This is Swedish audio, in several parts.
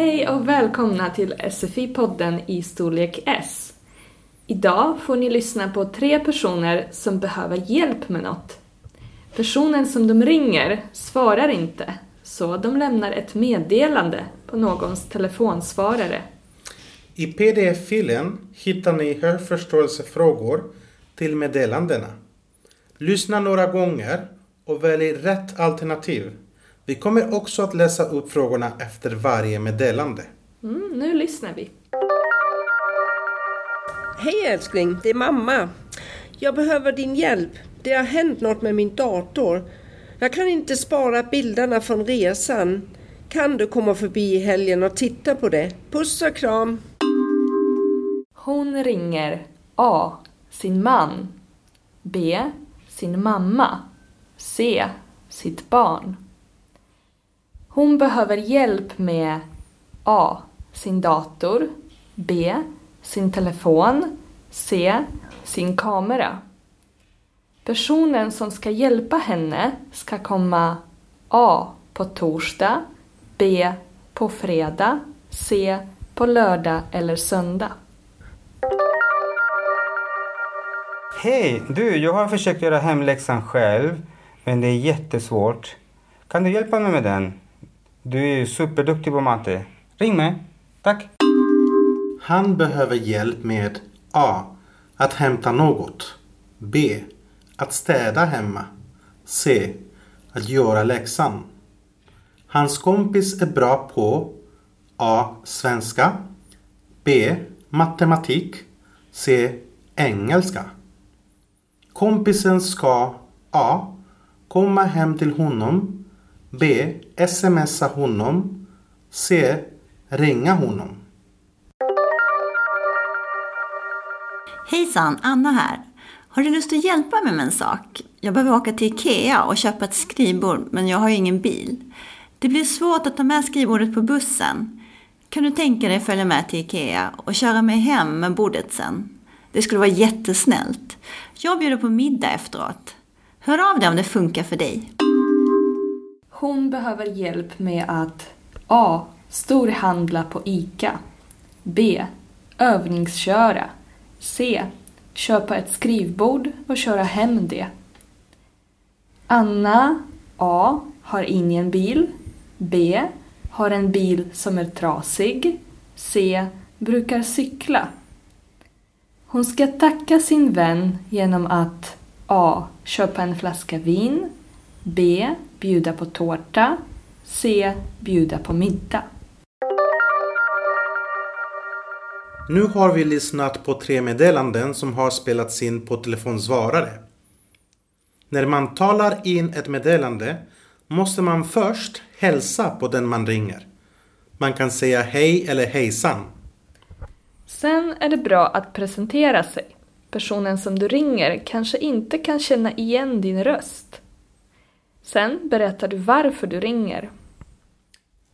Hej och välkomna till SFI-podden i storlek S. Idag får ni lyssna på tre personer som behöver hjälp med något. Personen som de ringer svarar inte, så de lämnar ett meddelande på någons telefonsvarare. I pdf-filen hittar ni hörförståelsefrågor till meddelandena. Lyssna några gånger och välj rätt alternativ. Vi kommer också att läsa upp frågorna efter varje meddelande. Mm, nu lyssnar vi. Hej älskling, det är mamma. Jag behöver din hjälp. Det har hänt något med min dator. Jag kan inte spara bilderna från resan. Kan du komma förbi i helgen och titta på det? Puss och kram! Hon ringer A. Sin man B. Sin mamma C. Sitt barn hon behöver hjälp med A. Sin dator B. Sin telefon C. Sin kamera Personen som ska hjälpa henne ska komma A. På torsdag B. På fredag C. På lördag eller söndag. Hej! Du, jag har försökt göra hemläxan själv, men det är jättesvårt. Kan du hjälpa mig med den? Du är ju superduktig på matte. Ring mig. Tack! Han behöver hjälp med A. Att hämta något. B. Att städa hemma. C. Att göra läxan. Hans kompis är bra på A. Svenska B. Matematik C. Engelska Kompisen ska A. Komma hem till honom. B. Smsa honom. C. Ringa honom. Hejsan, Anna här. Har du lust att hjälpa mig med en sak? Jag behöver åka till IKEA och köpa ett skrivbord, men jag har ju ingen bil. Det blir svårt att ta med skrivbordet på bussen. Kan du tänka dig att följa med till IKEA och köra mig hem med bordet sen? Det skulle vara jättesnällt. Jag bjuder på middag efteråt. Hör av dig om det funkar för dig. Hon behöver hjälp med att A. Storhandla på ICA. B. Övningsköra. C. Köpa ett skrivbord och köra hem det. Anna A. Har ingen bil. B. Har en bil som är trasig. C. Brukar cykla. Hon ska tacka sin vän genom att A. Köpa en flaska vin B. Bjuda på tårta C. Bjuda på middag. Nu har vi lyssnat på tre meddelanden som har spelats in på telefonsvarare. När man talar in ett meddelande måste man först hälsa på den man ringer. Man kan säga hej eller hejsan. Sen är det bra att presentera sig. Personen som du ringer kanske inte kan känna igen din röst. Sen berättar du varför du ringer.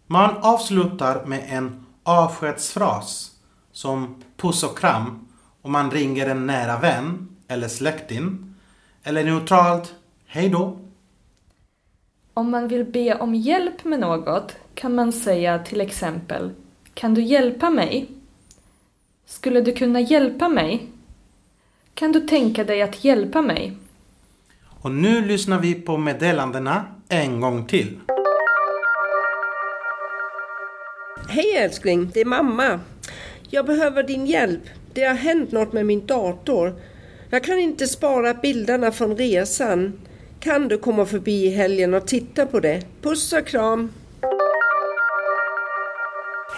Man avslutar med en avskedsfras som puss och kram om man ringer en nära vän eller släkting. Eller neutralt hej då. Om man vill be om hjälp med något kan man säga till exempel Kan du hjälpa mig? Skulle du kunna hjälpa mig? Kan du tänka dig att hjälpa mig? Och nu lyssnar vi på meddelandena en gång till. Hej älskling, det är mamma. Jag behöver din hjälp. Det har hänt något med min dator. Jag kan inte spara bilderna från resan. Kan du komma förbi i helgen och titta på det? Puss och kram!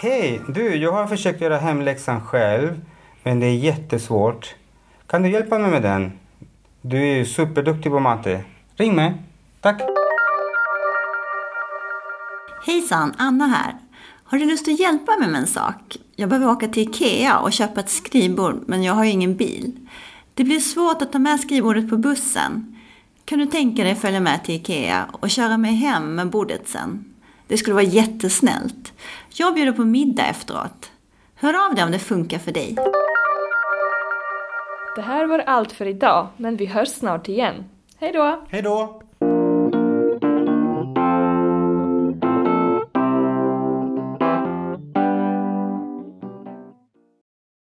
Hej! Du, jag har försökt göra hemläxan själv, men det är jättesvårt. Kan du hjälpa mig med den? Du är ju superduktig på matte. Ring mig. Tack! Hejsan, Anna här. Har du lust att hjälpa mig med en sak? Jag behöver åka till IKEA och köpa ett skrivbord, men jag har ju ingen bil. Det blir svårt att ta med skrivbordet på bussen. Kan du tänka dig att följa med till IKEA och köra mig hem med bordet sen? Det skulle vara jättesnällt. Jag bjuder på middag efteråt. Hör av dig om det funkar för dig. Det här var allt för idag, men vi hörs snart igen. Hej då! Hej då!